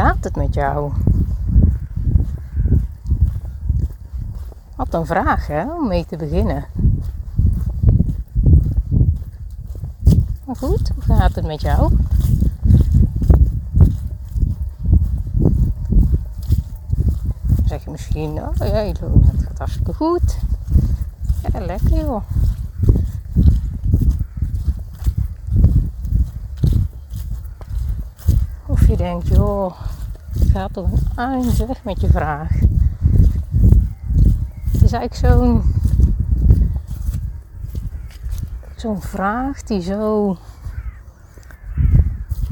Gaat het met jou? Wat een vraag hè, om mee te beginnen. Maar goed, hoe gaat het met jou? zeg je misschien, oh ja, het gaat hartstikke goed. Ja, lekker joh. Of je denkt, joh, gaat toch een eind weg met je vraag. Het is eigenlijk zo'n zo'n vraag die zo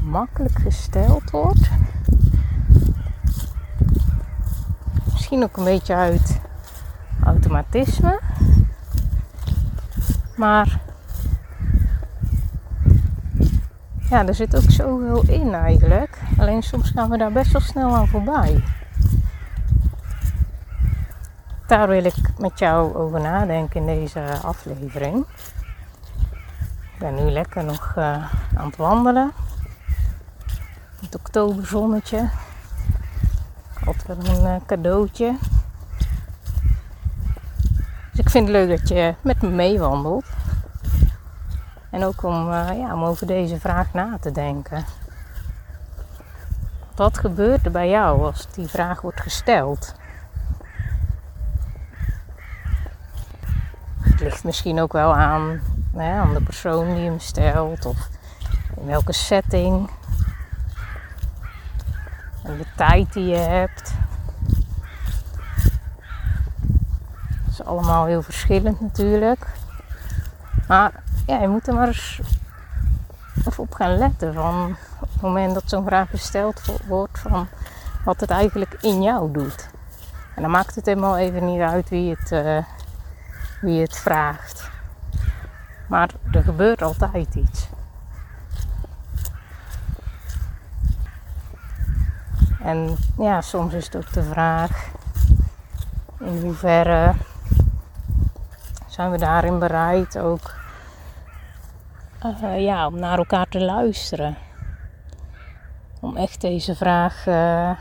makkelijk gesteld wordt. Misschien ook een beetje uit automatisme. Maar ja, er zit ook zoveel in eigenlijk. Alleen soms gaan we daar best wel snel aan voorbij. Daar wil ik met jou over nadenken in deze aflevering. Ik ben nu lekker nog uh, aan het wandelen. Het oktoberzonnetje. Altijd een uh, cadeautje. Dus ik vind het leuk dat je met me meewandelt. En ook om, uh, ja, om over deze vraag na te denken. Wat gebeurt er bij jou als die vraag wordt gesteld? Het ligt misschien ook wel aan, aan de persoon die hem stelt of in welke setting. En de tijd die je hebt. Dat is allemaal heel verschillend natuurlijk. Maar ja, je moet er maar eens even op gaan letten. Van moment dat zo'n vraag gesteld wordt, van wat het eigenlijk in jou doet. En dan maakt het helemaal even niet uit wie het, uh, wie het vraagt. Maar er gebeurt altijd iets. En ja, soms is het ook de vraag in hoeverre zijn we daarin bereid ook uh, ja, om naar elkaar te luisteren. Echt deze vraag uh,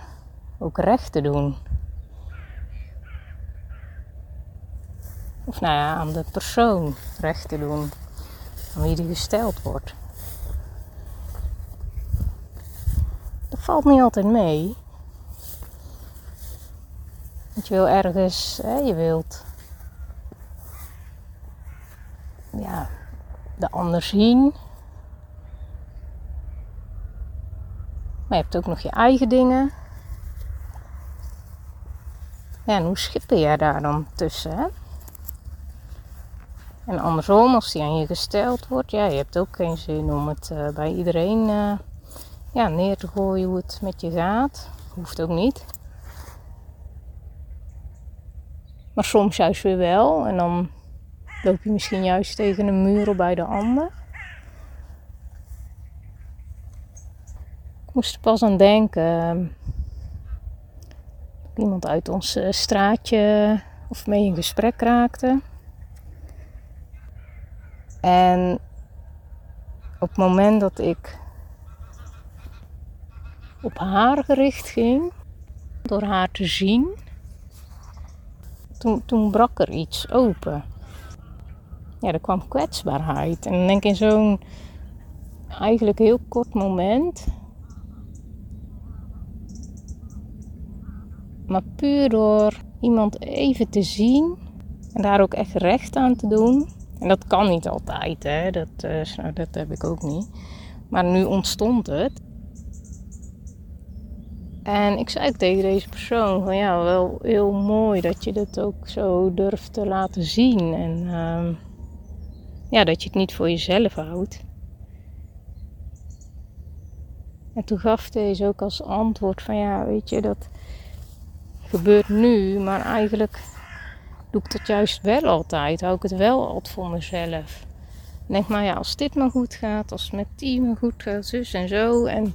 ook recht te doen. Of nou ja, aan de persoon recht te doen. Aan wie die gesteld wordt. Dat valt niet altijd mee. Want je wil ergens, hè, je wilt ja, de ander zien. Maar je hebt ook nog je eigen dingen. Ja, en hoe schipper jij daar dan tussen? En andersom, als die aan je gesteld wordt, ja, je hebt ook geen zin om het uh, bij iedereen uh, ja, neer te gooien hoe het met je gaat. Hoeft ook niet. Maar soms juist weer wel. En dan loop je misschien juist tegen een muur op bij de ander. Moest pas aan denken. Iemand uit ons eh, straatje of mee in gesprek raakte. En op het moment dat ik op haar gericht ging, door haar te zien, toen, toen brak er iets open ja, er kwam kwetsbaarheid. En dan denk ik in zo'n eigenlijk heel kort moment. Maar puur door iemand even te zien en daar ook echt recht aan te doen. En dat kan niet altijd, hè? Dat, nou, dat heb ik ook niet. Maar nu ontstond het. En ik zei tegen deze persoon van ja, wel heel mooi dat je dat ook zo durft te laten zien. En uh, ja, dat je het niet voor jezelf houdt. En toen gaf deze ook als antwoord van ja, weet je, dat gebeurt nu, maar eigenlijk doe ik dat juist wel altijd. Hou ik het wel altijd voor mezelf. Denk maar ja, als dit maar goed gaat, als het met die goed gaat, zus en zo. En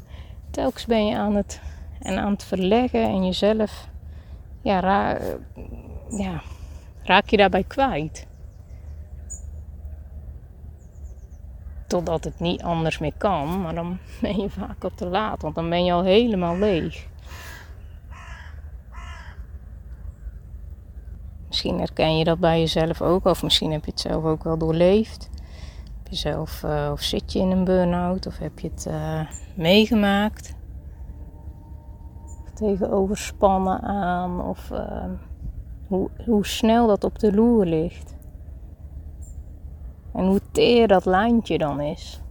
telkens ben je aan het, en aan het verleggen en jezelf, ja, ja, raak je daarbij kwijt. Totdat het niet anders meer kan, maar dan ben je vaak al te laat, want dan ben je al helemaal leeg. Misschien herken je dat bij jezelf ook, of misschien heb je het zelf ook wel doorleefd. Heb je zelf, uh, of zit je in een burn-out, of heb je het uh, meegemaakt? Of tegen overspannen aan, of uh, hoe, hoe snel dat op de loer ligt. En hoe teer dat lijntje dan is.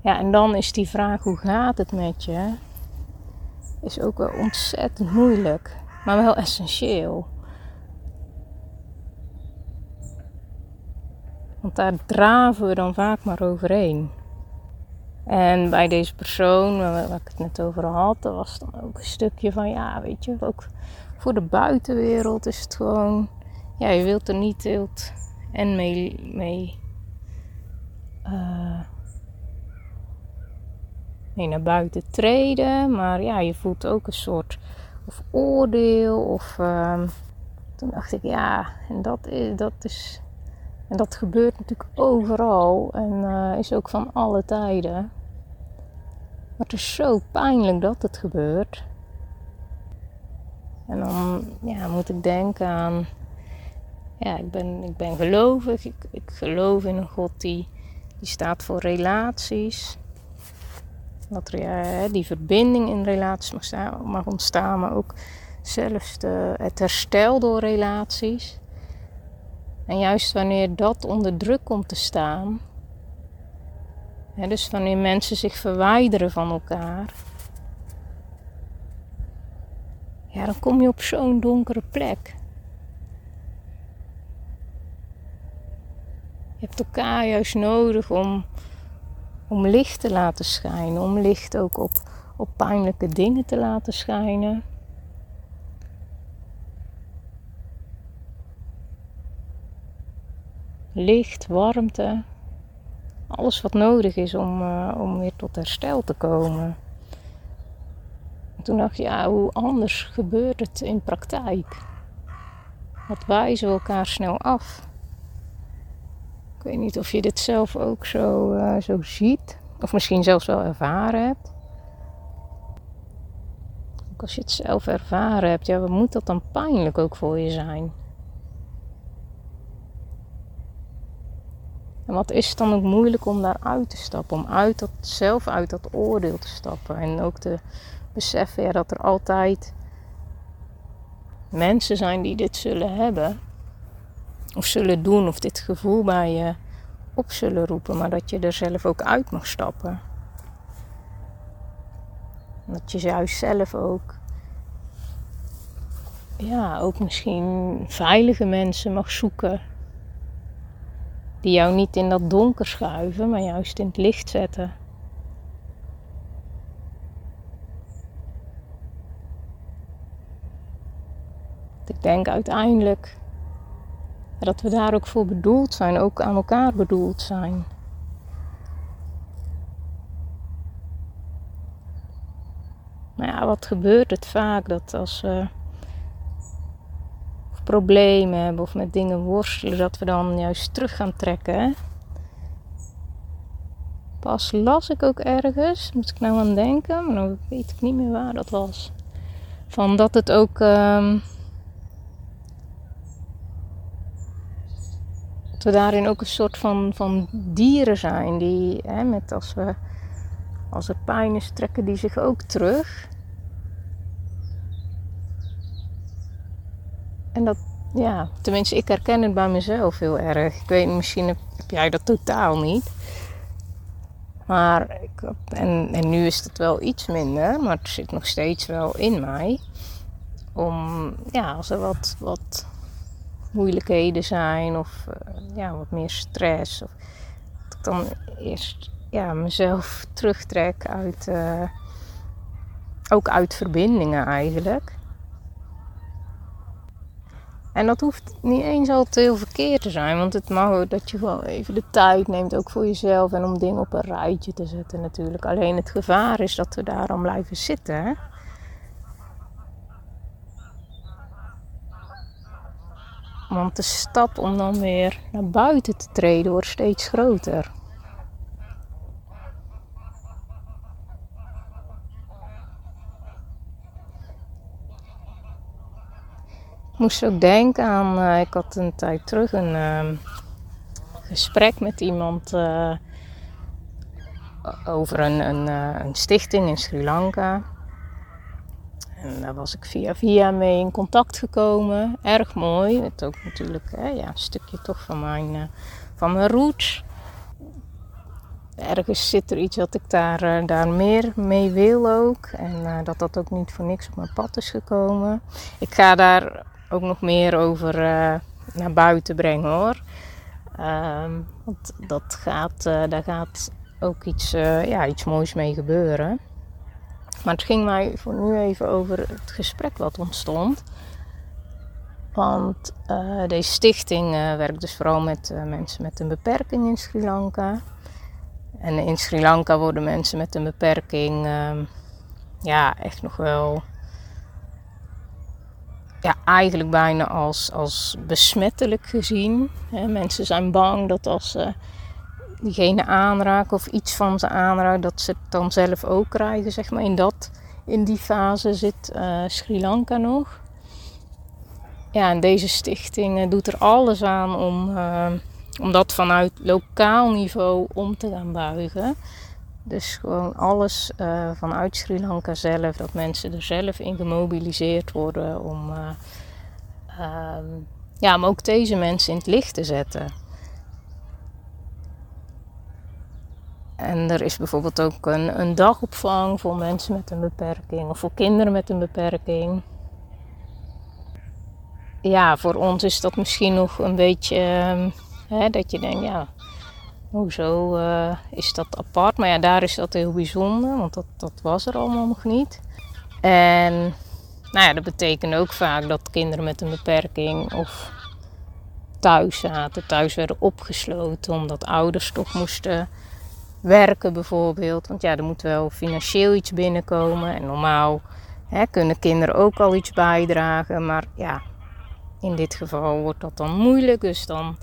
Ja, en dan is die vraag: hoe gaat het met je? Is ook wel ontzettend moeilijk, maar wel essentieel. Want daar draven we dan vaak maar overheen. En bij deze persoon waar ik het net over had, was dan ook een stukje van ja, weet je, ook voor de buitenwereld is het gewoon, ja, je wilt er niet wilt en mee, mee, uh, mee naar buiten treden, maar ja, je voelt ook een soort of oordeel of uh, toen dacht ik ja, en dat is, dat is en dat gebeurt natuurlijk overal en uh, is ook van alle tijden. Maar het is zo pijnlijk dat het gebeurt. En dan ja, moet ik denken aan, ja, ik ben, ik ben gelovig. Ik, ik geloof in een God die, die staat voor relaties. Dat ja, die verbinding in relaties mag, staan, mag ontstaan, maar ook zelfs het herstel door relaties. En juist wanneer dat onder druk komt te staan, dus wanneer mensen zich verwijderen van elkaar, ja, dan kom je op zo'n donkere plek. Je hebt elkaar juist nodig om, om licht te laten schijnen, om licht ook op, op pijnlijke dingen te laten schijnen. Licht, warmte, alles wat nodig is om, uh, om weer tot herstel te komen toen dacht ik, ja, hoe anders gebeurt het in praktijk? Wat wijzen we elkaar snel af? Ik weet niet of je dit zelf ook zo, uh, zo ziet, of misschien zelfs wel ervaren hebt. Ook als je het zelf ervaren hebt, ja, wat moet dat dan pijnlijk ook voor je zijn? En wat is het dan ook moeilijk om daar uit te stappen, om uit dat, zelf uit dat oordeel te stappen en ook te beseffen ja, dat er altijd mensen zijn die dit zullen hebben. Of zullen doen, of dit gevoel bij je op zullen roepen, maar dat je er zelf ook uit mag stappen. Dat je juist zelf ook, ja, ook misschien veilige mensen mag zoeken. Die jou niet in dat donker schuiven, maar juist in het licht zetten. Ik denk uiteindelijk dat we daar ook voor bedoeld zijn, ook aan elkaar bedoeld zijn. Maar ja, wat gebeurt het vaak dat als we problemen hebben of met dingen worstelen, dat we dan juist terug gaan trekken. Pas las ik ook ergens, moet ik nou aan denken, maar dan weet ik niet meer waar dat was. Van dat het ook. Um, we daarin ook een soort van, van dieren zijn. Die, hè, met als, we, als er pijn is, trekken die zich ook terug. En dat, ja, tenminste, ik herken het bij mezelf heel erg. Ik weet, misschien heb, jij dat totaal niet. Maar, ik, en, en nu is het wel iets minder, maar het zit nog steeds wel in mij. Om, ja, als er wat, wat moeilijkheden zijn of uh, ja, wat meer stress. Of dan eerst ja, mezelf terugtrek uit, uh, ook uit verbindingen eigenlijk. En dat hoeft niet eens altijd heel verkeerd te zijn, want het mag dat je gewoon even de tijd neemt, ook voor jezelf en om dingen op een rijtje te zetten natuurlijk. Alleen het gevaar is dat we daar dan blijven zitten. Hè? Want de stap om dan weer naar buiten te treden wordt steeds groter. Ik moest ook denken aan, uh, ik had een tijd terug een uh, gesprek met iemand uh, over een, een, eh, een, stichting in Sri Lanka. En daar was ik via via mee in contact gekomen. Erg mooi. Het ook natuurlijk hè, ja, een stukje toch van mijn, van mijn roots. Ergens zit er iets dat ik daar, daar meer mee wil ook. En dat dat ook niet voor niks op mijn pad is gekomen. Ik ga daar ook nog meer over uh, naar buiten brengen hoor. Um, want dat gaat, uh, daar gaat ook iets, uh, ja, iets moois mee gebeuren. Maar het ging mij voor nu even over het gesprek wat ontstond. Want deze stichting werkt dus vooral met mensen met een beperking in Sri Lanka. En in Sri Lanka worden mensen met een beperking ehm, ja, echt nog wel ja, eigenlijk bijna als, als besmettelijk gezien. mensen zijn bang dat als ze diegene aanraken of iets van ze aanraken, dat ze het dan zelf ook krijgen. Zeg maar. in, dat, in die fase zit uh, Sri Lanka nog. Ja, en deze stichting uh, doet er alles aan om, uh, om dat vanuit lokaal niveau om te gaan buigen. Dus gewoon alles vanuit Sri Lanka zelf, dat mensen er zelf in gemobiliseerd worden om, um, ja, om ook deze mensen in het licht te zetten. En er is bijvoorbeeld ook een, een dagopvang voor mensen met een beperking of voor kinderen met een beperking. Ja, voor ons is dat misschien nog een beetje uh, hè, dat je denkt, ja, hoezo uh, is dat apart? Maar ja, daar is dat heel bijzonder, want dat, dat was er allemaal nog niet. En nou ja, dat betekent ook vaak dat kinderen met een beperking of thuis zaten, thuis werden opgesloten omdat ouders toch moesten werken bijvoorbeeld. Want ja, er moet wel financieel iets binnenkomen en normaal hè, kunnen kinderen ook al iets bijdragen, maar ja, in dit geval wordt dat dan moeilijk, dus dan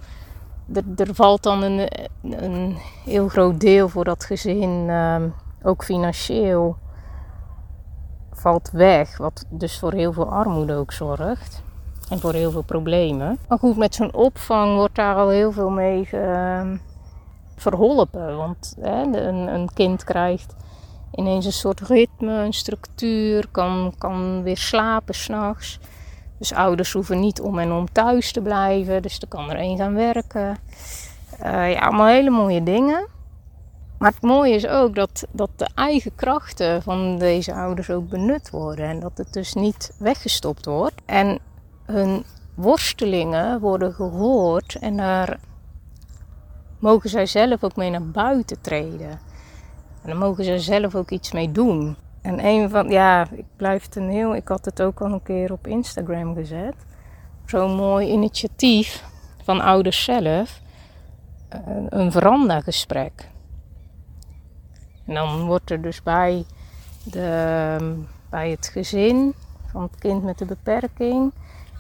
er, er valt dan een, een, heel groot deel voor dat gezin, ehm, ook financieel, valt weg. Wat dus voor heel veel armoede ook zorgt. En voor heel veel problemen. Maar goed, met zo'n opvang wordt daar al heel veel mee uh, verholpen. Want hè, een, een, kind krijgt ineens een soort ritme, een structuur, kan, kan weer slapen s'nachts. Dus ouders hoeven niet om en om thuis te blijven. Dus er kan er één gaan werken. Uh, ja, allemaal hele mooie dingen. Maar het mooie is ook dat, dat de eigen krachten van deze ouders ook benut worden. En dat het dus niet weggestopt wordt. En hun worstelingen worden gehoord. En daar mogen zij zelf ook mee naar buiten treden. En dan mogen zij zelf ook iets mee doen. En een van, ja, ik blijf het een heel, ik had het ook al een keer op Instagram gezet. Zo'n mooi initiatief van ouders zelf. Een veranda-gesprek. En dan wordt er dus bij, de, bij het gezin van het kind met de beperking.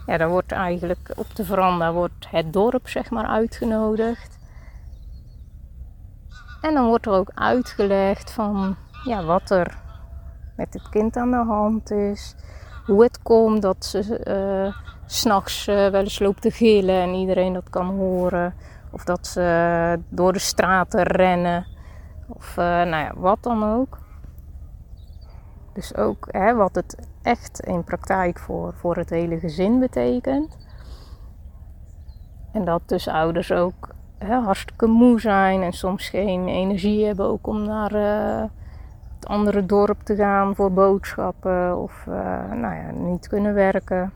Ja, dan wordt eigenlijk op de veranda wordt het dorp zeg maar uitgenodigd. En dan wordt er ook uitgelegd van ja, wat er met het kind aan de hand is. Hoe het komt dat ze uh, s'nachts uh, wel eens loopt te gillen en iedereen dat kan horen. Of dat ze door de straten rennen. Of uh, nou ja, wat dan ook. Dus ook hè, wat het echt in praktijk voor, voor het hele gezin betekent. En dat dus ouders ook hartstikke moe zijn en soms geen energie hebben ook om naar het andere dorp te gaan voor boodschappen of uh, nou ja, niet kunnen werken.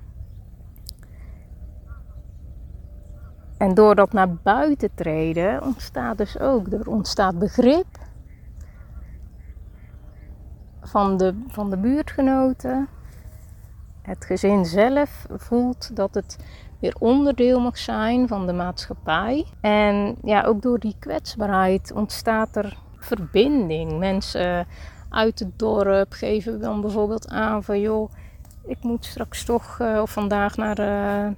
En door dat naar buiten treden ontstaat dus ook, er ontstaat begrip van de, van de buurtgenoten. Het gezin zelf voelt dat het weer onderdeel mag zijn van de maatschappij. En ja, ook door die kwetsbaarheid ontstaat er verbinding. Mensen uit het dorp geven dan bijvoorbeeld aan van joh, ik moet straks toch uh, of vandaag naar uh,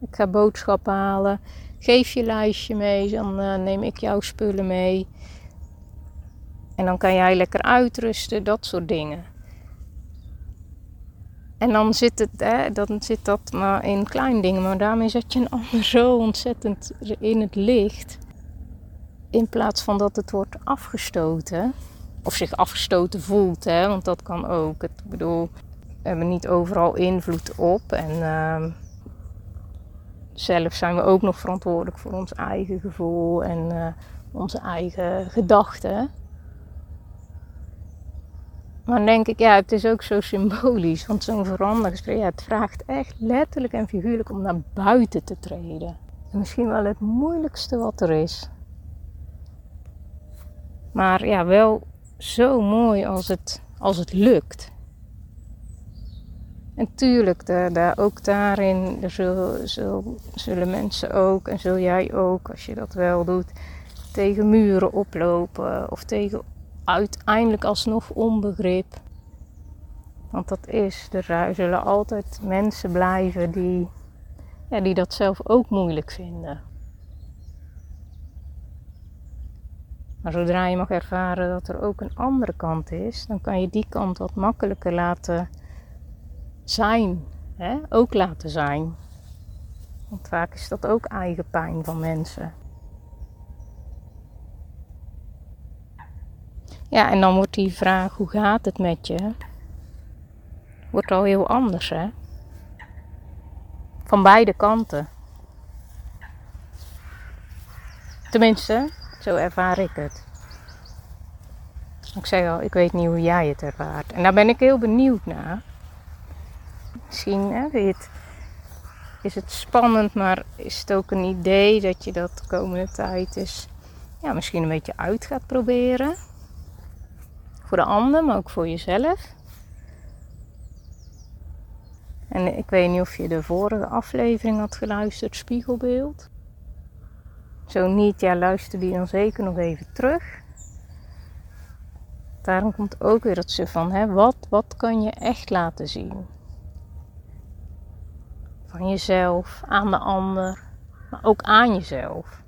ik ga boodschappen halen. Geef je lijstje mee, dan uh, neem ik jouw spullen mee. En dan kan jij lekker uitrusten, dat soort dingen. En dan zit, het, hè, dan zit dat maar in klein dingen, maar daarmee zet je een ander zo ontzettend in het licht. In plaats van dat het wordt afgestoten, of zich afgestoten voelt, hè, want dat kan ook. Ik bedoel, we hebben niet overal invloed op. En uh, zelf zijn we ook nog verantwoordelijk voor ons eigen gevoel en uh, onze eigen gedachten. Maar dan denk ik, ja, het is ook zo symbolisch. Want zo'n verandergesprek, het vraagt echt letterlijk en figuurlijk om naar buiten te treden. En misschien wel het moeilijkste wat er is. Maar ja, wel zo mooi als het, als het lukt. En tuurlijk, de, ook daarin zullen, zullen, zullen mensen ook, en zul jij ook, als je dat wel doet, tegen muren oplopen of tegen uiteindelijk alsnog onbegrip. Want dat is, er zullen altijd mensen blijven die, ja, die dat zelf ook moeilijk vinden. Maar zodra je mag ervaren dat er ook een andere kant is, dan kan je die kant wat makkelijker laten zijn. Hè? Ook laten zijn. Want vaak is dat ook eigen pijn van mensen. Ja, en dan wordt die vraag, hoe gaat het met je? Wordt al heel anders, hè? Van beide kanten. Tenminste, zo ervaar ik het. Ik zeg al, ik weet niet hoe jij het ervaart. En daar ben ik heel benieuwd naar. Misschien hè, het, is het spannend, maar is het ook een idee dat je dat de komende tijd is, ja, misschien een beetje uit gaat proberen? Voor de ander, maar ook voor jezelf. En ik weet niet of je de vorige aflevering had geluisterd, Spiegelbeeld. Zo niet, ja, luister die dan zeker nog even terug. Daarom komt ook weer dat ze van, hè, wat, wat kan je echt laten zien? Van jezelf, aan de ander, maar ook aan jezelf.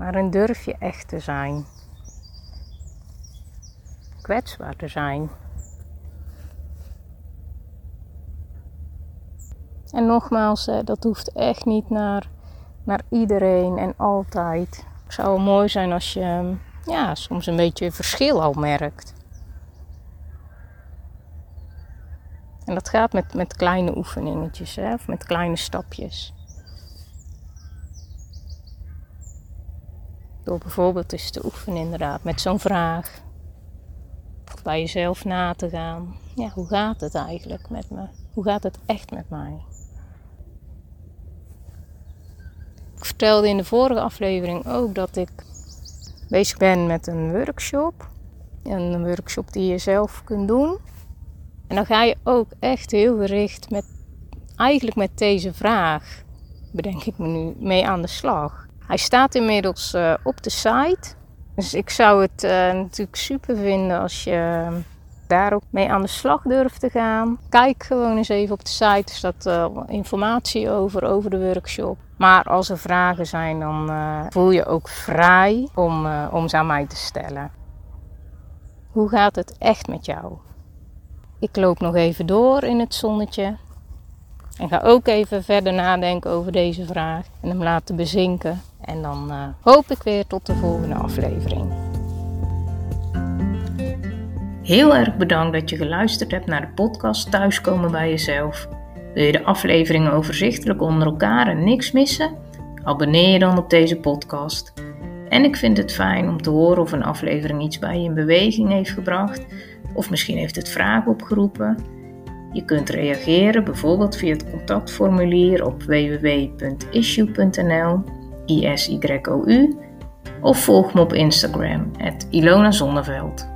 Waarin durf je echt te zijn? Kwetsbaar te zijn. En nogmaals, dat hoeft echt niet naar, naar iedereen en altijd. Het zou mooi zijn als je ja, soms een beetje verschil al merkt. En dat gaat met, met kleine oefeningetjes, hè, of met kleine stapjes. Door bijvoorbeeld eens te oefenen inderdaad met zo'n vraag. Bij jezelf na te gaan. Ja, hoe gaat het eigenlijk met me? Hoe gaat het echt met mij? Ik vertelde in de vorige aflevering ook dat ik bezig ben met een workshop. Een workshop die je zelf kunt doen. En dan ga je ook echt heel gericht met, eigenlijk met deze vraag, bedenk ik me nu, mee aan de slag. Hij staat inmiddels uh, op de site. Dus ik zou het uh, natuurlijk super vinden als je daar ook mee aan de slag durft te gaan. Kijk gewoon eens even op de site. Er staat uh, informatie over, over de workshop. Maar als er vragen zijn, dan voel je ook vrij om, om ze aan mij te stellen. Hoe gaat het echt met jou? Ik loop nog even door in het zonnetje. En ga ook even verder nadenken over deze vraag. En hem laten bezinken. En dan uh, hoop ik weer tot de volgende aflevering. Heel erg bedankt dat je geluisterd hebt naar de podcast Thuiskomen bij jezelf. Wil je de afleveringen overzichtelijk onder elkaar en niks missen? Abonneer je dan op deze podcast. En ik vind het fijn om te horen of een aflevering iets bij je in beweging heeft gebracht of misschien heeft het vragen opgeroepen. Je kunt reageren bijvoorbeeld via het contactformulier op www.issue.nl, ISYOU, of volg me op Instagram, Ilona Zonneveld.